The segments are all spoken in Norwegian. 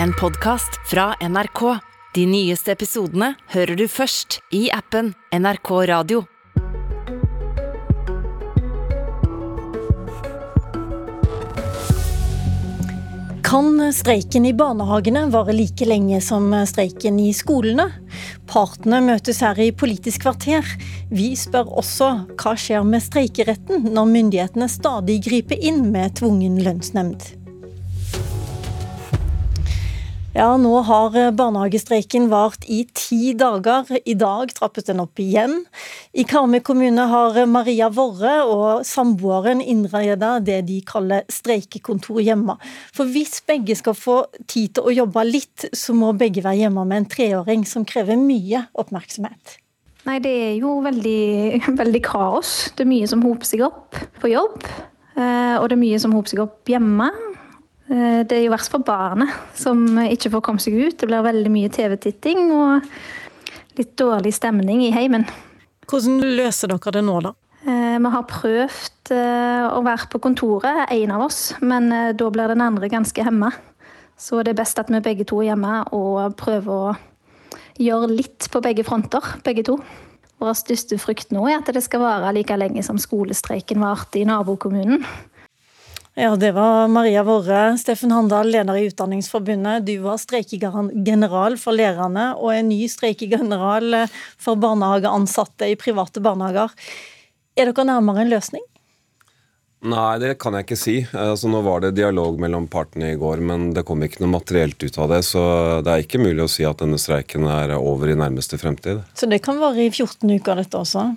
en podkast fra NRK. De nyeste episodene hører du først i appen NRK Radio. Kan streiken i barnehagene vare like lenge som streiken i skolene? Partene møtes her i Politisk kvarter. Vi spør også hva skjer med streikeretten når myndighetene stadig griper inn med tvungen lønnsnemnd. Ja, nå har barnehagestreiken vart i ti dager. I dag trappes den opp igjen. I Karmøy kommune har Maria Vorre og samboeren innreda det de kaller streikekontor hjemme. For hvis begge skal få tid til å jobbe litt, så må begge være hjemme med en treåring som krever mye oppmerksomhet. Nei, det er jo veldig, veldig kaos. Det er mye som hoper seg opp på jobb. eh, Og det er mye som hoper seg opp hjemme. Eh, Det er jo verst for barnet, som ikke får komme seg ut. Det blir veldig mye TV-titting og litt dårlig stemning i heimen. Hvordan løser dere det nå, da? Eh, Vi har prøvd eh, å være på kontoret, en av oss, men da blir den andre ganske hemma. Så det er best at vi begge to er hjemme og prøver å gjøre litt på begge fronter, begge to. Vår største frykt nå er at det skal vare like lenge som skolestreiken varte i nabokommunen. Ja, Det var Maria Vorre. Steffen Handal, leder i Utdanningsforbundet. Du var streikegeneral for lærerne og er ny streikegeneral for barnehageansatte i private barnehager. Er dere nærmere en løsning? Nei, det kan jeg ikke si. Altså, nå var det dialog mellom partene i går, men det kom ikke noe materielt ut av det. Så det er ikke mulig å si at denne streiken er over i nærmeste fremtid. Så det kan vare i 14 uker, dette også?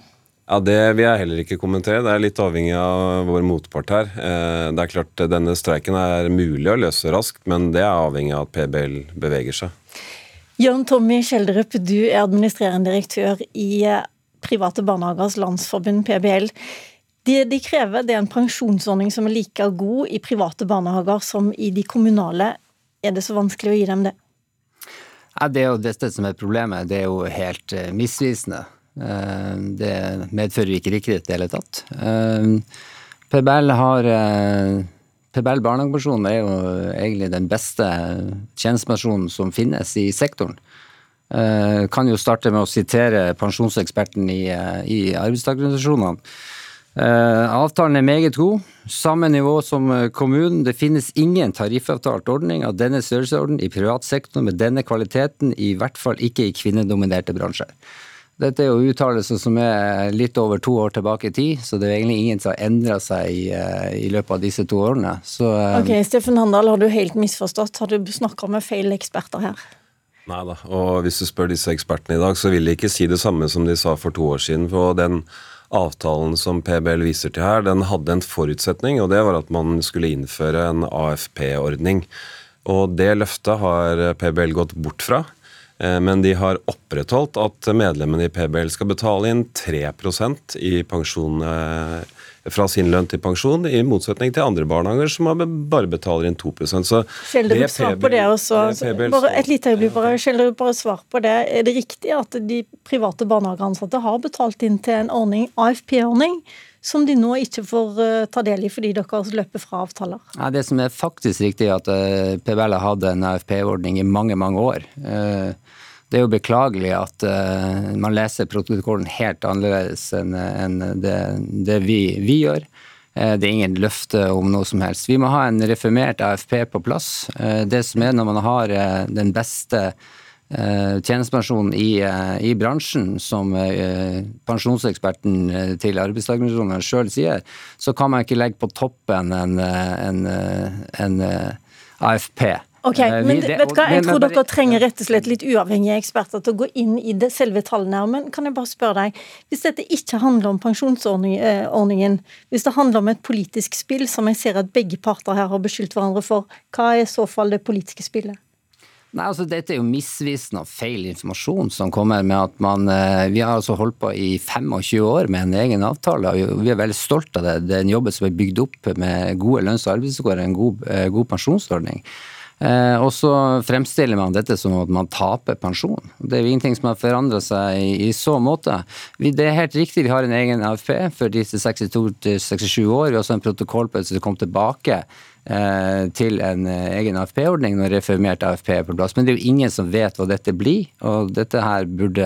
Ja, Det vil jeg heller ikke kommentere. Det er litt avhengig av vår motpart her. Eh, Det er klart Denne streiken er mulig å løse raskt, men det er avhengig av at PBL beveger seg. Jørn Tommy Skjelderup, du er administrerende direktør i Private barnehagers landsforbund, PBL. Det de krever, det er en pensjonsordning som er like god i private barnehager som i de kommunale. Er det så vanskelig å gi dem det? Ja, det er jo dette som er problemet. Det er jo helt eh, misvisende. Eh, Det medfører ikke riktighet i det hele tatt. Eh, PBL har eh, PBL barnehagepensjon er jo egentlig den beste tjenestepensjonen som finnes i sektoren. Kan jo starte med å sitere pensjonseksperten i, i arbeidstakerorganisasjonene. Avtalen er meget god. Samme nivå som kommunen. Det finnes ingen tariffavtalt ordning av denne størrelsesorden i privat sektor med denne kvaliteten, i hvert fall ikke i kvinnedominerte bransjer. Dette er jo uttalelser som er litt over to år tilbake i tid, så det er egentlig ingen som har endra seg i, eh, i løpet av disse to årene. Så eh, Ok, Steffen Handal, har du helt misforstått? Har du snakka med feil eksperter her? Nei da. Og hvis du spør disse ekspertene i dag, så vil de ikke si det samme som de sa for to år siden. For den avtalen som PBL viser til her, den hadde en forutsetning, og det var at man skulle innføre en AFP-ordning. Og det løftet har PBL gått bort fra. Eh, Men de har opprettholdt at medlemmene i PBL skal betale inn 3% i pensjon eh, fra sin lønn til pensjon, i motsetning til andre barnehager som bare betaler inn 2% Så Skjelderup, det svar på det også. PBL Bare et lite øyeblikk, bare. Svar på det. Er det riktig at de private barnehageansatte har betalt inn til en ordning, AFP-ordning, som de nå ikke får eh, ta del i fordi dere løper fra avtaler? Nei, Det som er faktisk riktig, er at PBL har hatt en AFP-ordning i mange, mange år. Det er jo beklagelig at uh, man leser protokollen helt annerledes enn en det, det vi, vi gjør. Uh, Det er ingen løfte om noe som helst. Vi må ha en reformert AFP på plass. Uh, Det som er når man har den beste tjenestepensjonen i, i bransjen, som pensjonseksperten til arbeidstakerorganisasjonene sjøl sier, så kan man ikke legge på toppen en, en, en AFP. Ok, Eh, men vet du hva, Jeg tror dere trenger rett og slett litt uavhengige eksperter til å gå inn i det selve tallene her. Men kan jeg bare spørre deg, hvis dette ikke handler om pensjonsordningen, hvis det handler om et politisk spill, som jeg ser at begge parter her har beskyldt hverandre for, hva er i så fall det politiske spillet? Nei, altså Dette er jo misvisende og feil informasjon som kommer med at man eh, Vi har altså holdt på i 25 år med en egen avtale, og vi er veldig stolt av det. Det er en jobb som er bygd opp med gode lønns- og arbeidsvilkår, en god, eh, god pensjonsordning. Eh, og så fremstiller man dette som at man taper pensjon. Det er jo ingenting som har forandra seg i, i så måte. Vi, det er helt riktig, vi har en egen AFP for disse 62-67 år. Vi har også en protokoll på det som kom tilbake til en egen AFP-ordning når reformert AFP er på plass. Men det er jo ingen som vet hva dette blir, og dette her burde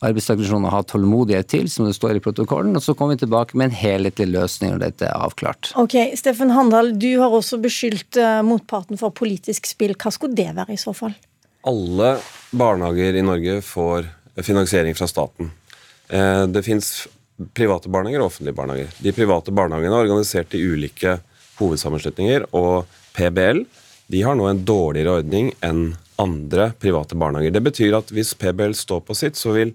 arbeidstakerorganisasjonene ha tålmodighet til, som det står i protokollen. Og så kommer vi tilbake med en helhetlig løsning når dette er avklart. Ok, Steffen Handal, du har også beskyldt motparten for politisk spill. Hva skulle det være i så fall? Alle barnehager i Norge får finansiering fra staten. Det fins private barnehager og offentlige barnehager. De private barnehagene er organisert i ulike hovedsammenslutninger, og PBL de har nå en dårligere ordning enn andre private barnehager. Det betyr at hvis PBL står på sitt, så vil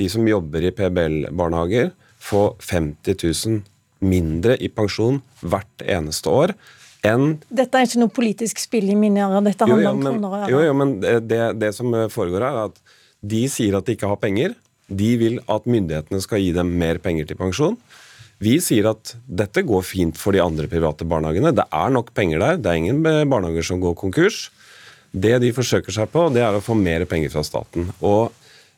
de som jobber i PBL-barnehager, få 50 000 mindre i pensjon hvert eneste år enn Dette er ikke noe politisk spill i mine ører, dette handler jo, ja, men, om kroner og øre. Jo, jo, men det, det som foregår her, er at de sier at de ikke har penger. De vil at myndighetene skal gi dem mer penger til pensjon. Vi sier at dette går fint for de andre private barnehagene. Det er nok penger der. Det er ingen barnehager som går konkurs. Det de forsøker seg på, det er å få mer penger fra staten. Og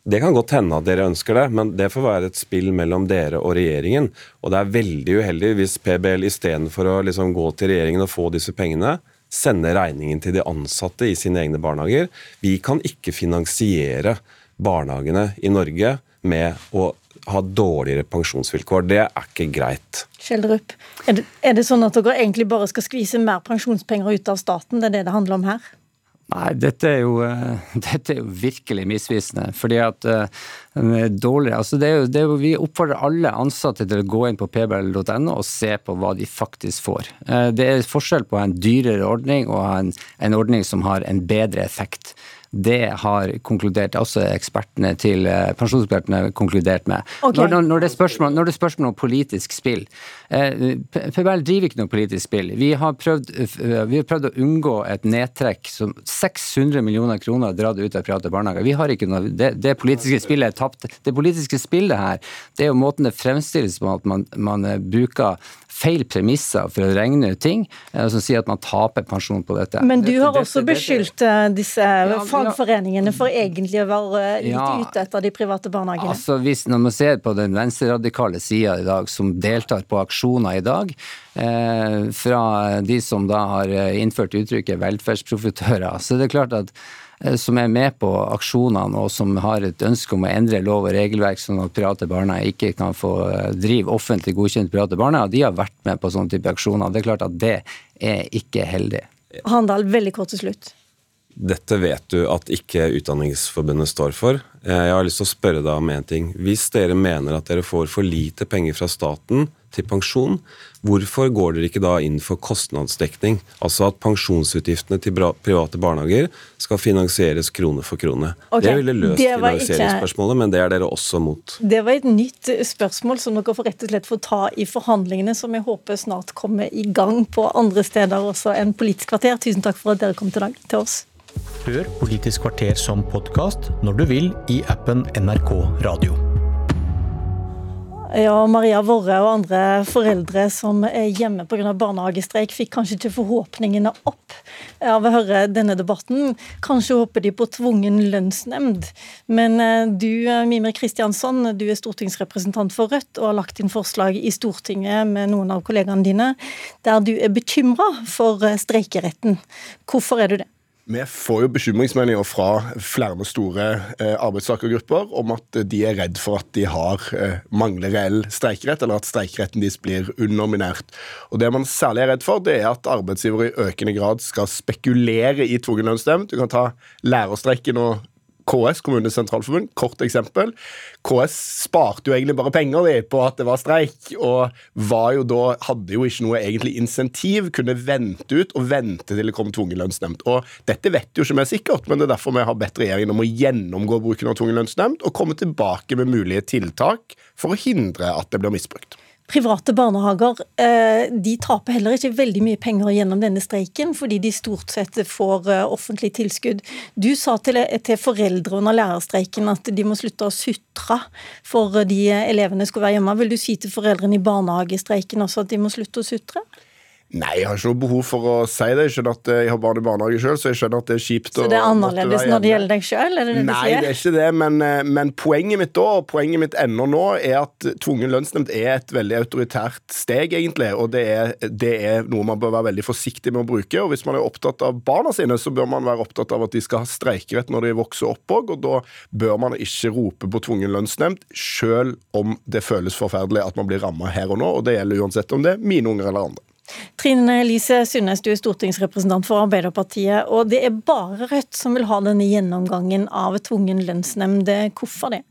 det kan godt hende at dere ønsker det, men det får være et spill mellom dere og regjeringen. Og det er veldig uheldig hvis PBL istedenfor å liksom gå til regjeringen og få disse pengene, sender regningen til de ansatte i sine egne barnehager. Vi kan ikke finansiere barnehagene i Norge med å ha dårligere pensjonsvilkår. Det er ikke greit. Kjeldrup, er det, er det sånn at dere egentlig bare skal skvise mer pensjonspenger ut av staten? Det er det det handler om her? Nei, dette er, jo, eh, dette er jo, virkelig misvisende. fordi at uh, dårligere, altså det er jo, det er jo, Vi oppfordrer alle ansatte til å gå inn på pbl.no og se på hva de faktisk får. Uh, det er forskjell på en dyrere ordning og en, en ordning som har en bedre effekt. Det har konkludert også ekspertene til eh, pensjonsekspertene konkludert med. Okay. Når, når, det er spørsmål, når det er spørsmål om politisk spill eh, PBL driver ikke noe politisk spill. Vi har, prøvd, eh, vi har prøvd å unngå et nedtrekk som 600 millioner kroner dratt ut av private barnehager. Vi har ikke noe, det, det politiske spillet er tapt. Det politiske spillet her, det er jo måten det fremstilles på at man, man bruker feil premisser for å regne ut ting, eh, som sier at man taper pensjon på dette. Men du har også beskyldt eh, disse fagforeningene for egentlig å være litt ja, ute etter de private barnehagene? Altså hvis Når man ser på den venstreradikale sida i dag, som deltar på aksjoner i dag, eh, fra de som da har innført uttrykket velferdsprofitører, så det er klart at Eh, som er med på aksjonene og som har et ønske om å endre lov og regelverk sånn at private barnehager ikke kan få eh, drive offentlig godkjent private barnehager, de har vært med på sånne type aksjoner. Det er klart at det er ikke heldig. Handal, veldig kort til slutt. Dette vet du at ikke Utdanningsforbundet står for. Eh, jeg har lyst til å spørre deg om en ting. Hvis dere mener at dere får for lite penger fra staten til pensjon, hvorfor går dere ikke da inn for kostnadsdekning? Altså at pensjonsutgiftene til private barnehager skal finansieres krone for krone. Okay. Det ville løst det finansieringsspørsmålet, ikke... men det er dere også mot. Det var et nytt spørsmål som dere får rett og slett få ta i forhandlingene, som jeg håper snart kommer i gang på andre steder også enn Politisk kvarter. Tusen takk for at dere kom til dag til oss. Hør Politisk kvarter som podkast når du vil i appen NRK Radio. Ja, Maria Vorre og andre foreldre som er hjemme pga. barnehagestreik, fikk kanskje ikke forhåpningene opp av å høre denne debatten. Kanskje håper de på tvungen lønnsnemnd. Men eh, du, Mimir Kristiansson, du er stortingsrepresentant for Rødt og har lagt inn forslag i Stortinget med noen av kollegaene dine der du er bekymra for streikeretten. Hvorfor er du det? Vi får jo bekymringsmeldinger fra flere store eh, arbeidstakergrupper om at de er redd for at de har eh, mangler reell streikerett, eller at streikeretten deres blir underminert. Og Det man særlig er redd for, det er at arbeidsgivere i økende grad skal spekulere i tvungen lønnsnemnd. Du kan ta lærerstreiken og KS, Kommunenes sentralforbund, kort eksempel. KS sparte jo egentlig bare penger de, på at det var streik, og var jo da, hadde jo ikke noe egentlig insentiv. Kunne vente ut og vente til det kom tvungen lønnsnemnd. Og dette vet jo ikke vi sikkert, men det er derfor vi har bedt regjeringen om å gjennomgå bruken av tvungen lønnsnemnd og komme tilbake med mulige tiltak for å hindre at det blir misbrukt. Private barnehager eh, de taper heller ikke veldig mye penger gjennom denne streiken, fordi de stort sett får eh, offentlig tilskudd. Du sa til, til foreldre under lærerstreiken at de må slutte å sutre for de elevene skulle være hjemme. Vil du si til foreldrene i barnehagestreiken også at de må slutte å sutre? Nei, jeg har ikke noe behov for å si det. Jeg skjønner at jeg har barn i barnehage sjøl, så jeg skjønner at det er kjipt. Så det er annerledes når det gjelder deg sjøl? Nei, det er ikke det. Men, eh, men, poenget mitt da, og poenget mitt ennå nå, er at tvungen lønnsnemnd er et veldig autoritært steg, egentlig. Og det er, det er, noe man bør være veldig forsiktig med å bruke. Og hvis man er opptatt av barna sine, så bør man være opptatt av at de skal ha streikerett når de vokser opp òg. Og da bør man ikke rope på tvungen lønnsnemnd, sjøl om det føles forferdelig at man blir ramma her og nå. Og det gjelder uansett om det er mine unger eller andre. Trine Lise Sundnes, du er stortingsrepresentant for Arbeiderpartiet. Og det er bare Rødt som vil ha denne gjennomgangen av tvungen lønnsnemnd. Hvorfor det?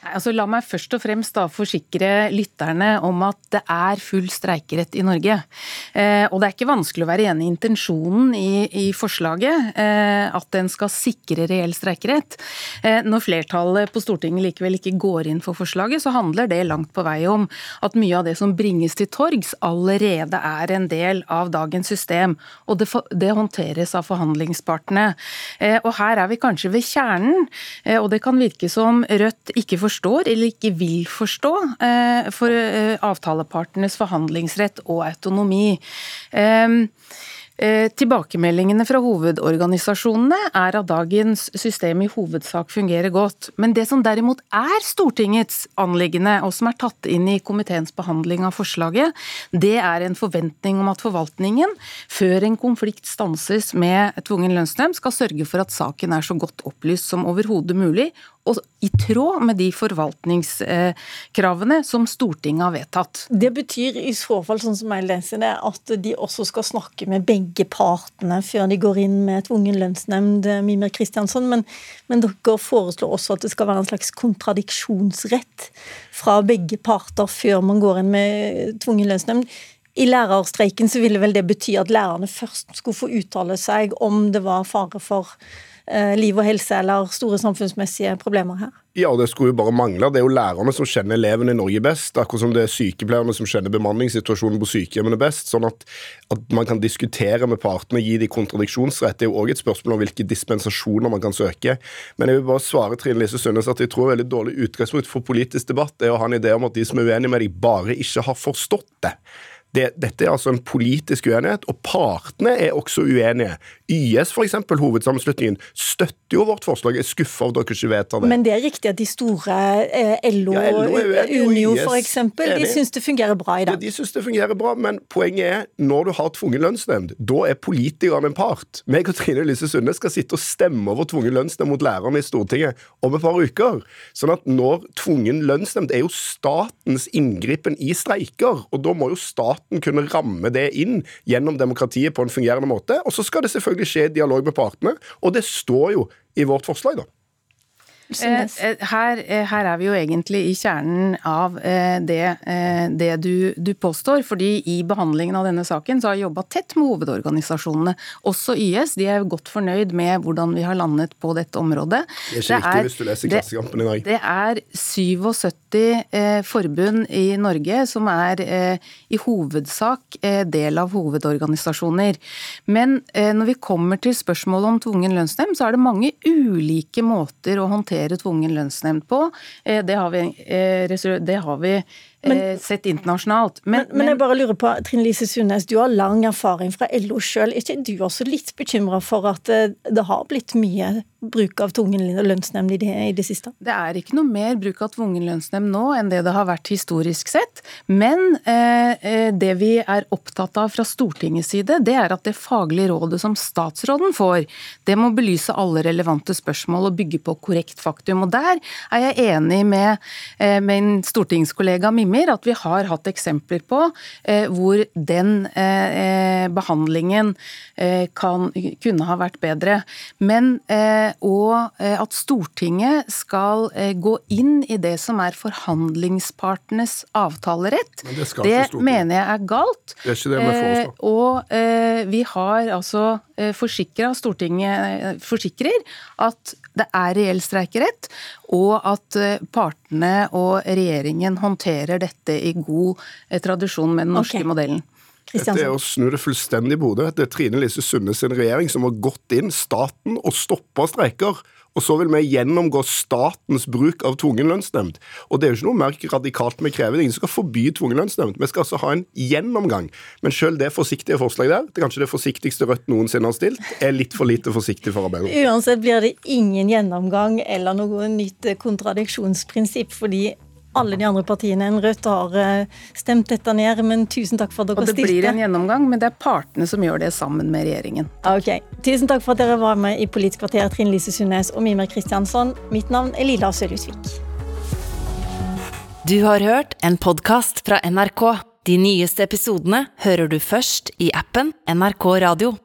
Altså, la meg først og fremst da forsikre lytterne om at det er full streikerett i Norge. Eh, og det er ikke vanskelig å være enig i intensjonen i, i forslaget, eh, at den skal sikre reell streikerett. Eh, når flertallet på Stortinget likevel ikke går inn for forslaget, så handler det langt på vei om at mye av det som bringes til torgs, allerede er en del av dagens system. Og det, det håndteres av forhandlingspartene. Eh, og her er vi kanskje ved kjernen, eh, og det kan virke som Rødt ikke forstår forstår eller ikke vil forstå eh, for eh, avtalepartenes forhandlingsrett og autonomi. Eh, Eh, tilbakemeldingene fra hovedorganisasjonene er at dagens system i hovedsak fungerer godt. Men det som derimot er Stortingets anliggende, og som er tatt inn i komiteens behandling av forslaget, det er en forventning om at forvaltningen, før en konflikt stanses med tvungen lønnsnemnd, skal sørge for at saken er så godt opplyst som overhodet mulig, og i tråd med de forvaltningskravene som Stortinget har vedtatt. Det betyr i så fall, sånn som jeg leser det, at de også skal snakke med begge partene før de går inn med tvungen lønnsnemnd, Mimer Mimir Kristiansson. Men, men, dere foreslår også at det skal være en slags kontradiksjonsrett fra begge parter før man går inn med tvungen lønnsnemnd. I lærerstreiken så ville vel det bety at lærerne først skulle få uttale seg om det var fare for Eh, liv og helse eller store samfunnsmessige problemer her? Ja, det skulle jo bare mangle. Det er jo lærerne som kjenner elevene i Norge best. Akkurat som det er sykepleierne som kjenner bemanningssituasjonen på sykehjemmene best. Sånn at, at man kan diskutere med partene, gi de kontradiksjonsrett. Det er jo òg et spørsmål om hvilke dispensasjoner man kan søke. Men jeg vil bare svare Trine Lise Sundnes at jeg tror veldig dårlig utgangspunkt for politisk debatt er å ha en idé om at de som er uenige med deg, bare ikke har forstått det. Det, dette er altså en politisk uenighet, og partene er også uenige. YS, f.eks., hovedsammenslutningen, støtter jo vårt forslag. Er skuffa over dere ikke vedtar det. Men det er riktig at de store eh, LO, ja, LO og Unio f.eks., de syns det fungerer bra i dag. Ja, de syns det fungerer bra, men poenget er når du har tvungen lønnsnemnd, da er politikerne en part. Meg og Trine Lise Sunde skal sitte og stemme over tvungen lønnsnemnd mot lærerne i Stortinget om et par uker. Sånn at når tvungen lønnsnemnd er jo statens inngripen i streiker, og da må jo staten staten kunne ramme det inn gjennom demokratiet på en fungerende måte. Og så skal det selvfølgelig skje dialog med partene, og det står jo i vårt forslag, da. Eh, eh, her, eh, her, er vi jo egentlig i kjernen av det, det du, du, påstår. fordi i behandlingen av denne saken så har jeg jobba tett med hovedorganisasjonene. Også YS. De er godt fornøyd med hvordan vi har landet på dette området. Det er ikke riktig hvis du leser Klassekampen i dag. Det er 77 forbund i Norge som er i hovedsak del av hovedorganisasjoner. Men når vi kommer til spørsmålet om tvungen lønnsnemnd, så er det mange ulike måter å håndtere håndtere tvungen lønnsnemnd på. Eh, det har vi, eh, det har vi men, eh, sett internasjonalt. Men, men, men, jeg bare lurer på, Trine Lise Sundnes, du har lang erfaring fra LO sjøl. Er ikke du også litt bekymra for at det har blitt mye bruk av tvungen lønnsnemnd i det, i det siste? Det er ikke noe mer bruk av tvungen lønnsnemnd nå enn det det har vært historisk sett. Men eh, det vi er opptatt av fra Stortingets side, det er at det faglige rådet som statsråden får, det må belyse alle relevante spørsmål og bygge på korrekt faktum. Og der er jeg enig med eh, min stortingskollega Mimir at vi har hatt eksempler på eh, hvor den eh, eh, behandlingen eh, kan, kunne ha vært bedre. Men og eh, at Stortinget skal eh, gå inn i det som er forhandlingspartenes avtalerett. Men det, det mener jeg er galt. Det er ikke det vi. Eh, og vi har altså forsikra, Stortinget forsikrer, at det er reell streikerett, og at partene og regjeringen håndterer dette i god tradisjon med den norske okay. modellen. Dette er å snu det fullstendig på hodet. Det er Trine Lise Sunde sin regjering som har gått inn, staten, og stoppa streiker. Og så vil vi gjennomgå statens bruk av tvungen lønnsnemnd. Og det er jo ikke noe mer radikalt vi krever. Er ingen skal forby tvungen lønnsnemnd. Vi skal altså ha en gjennomgang. Men selv det forsiktige forslaget der, det er kanskje det forsiktigste Rødt noensinne har stilt, er litt for lite forsiktig for Arbeiderpartiet. Uansett blir det ingen gjennomgang eller noe nytt kontradiksjonsprinsipp, fordi alle de andre partiene enn Rødt har eh, stemt dette ned, men tusen takk for at dere stilte. Og det blir en gjennomgang, men det er partene som gjør det sammen med regjeringen. Ok. Tusen takk for at dere var med i Politisk kvarter, Trine Lise Sundnes og Mimer Kristiansson. Mitt navn er Lila Sølhusvik. Du har hørt en podkast fra NRK. De nyeste episodene hører du først i appen NRK Radio.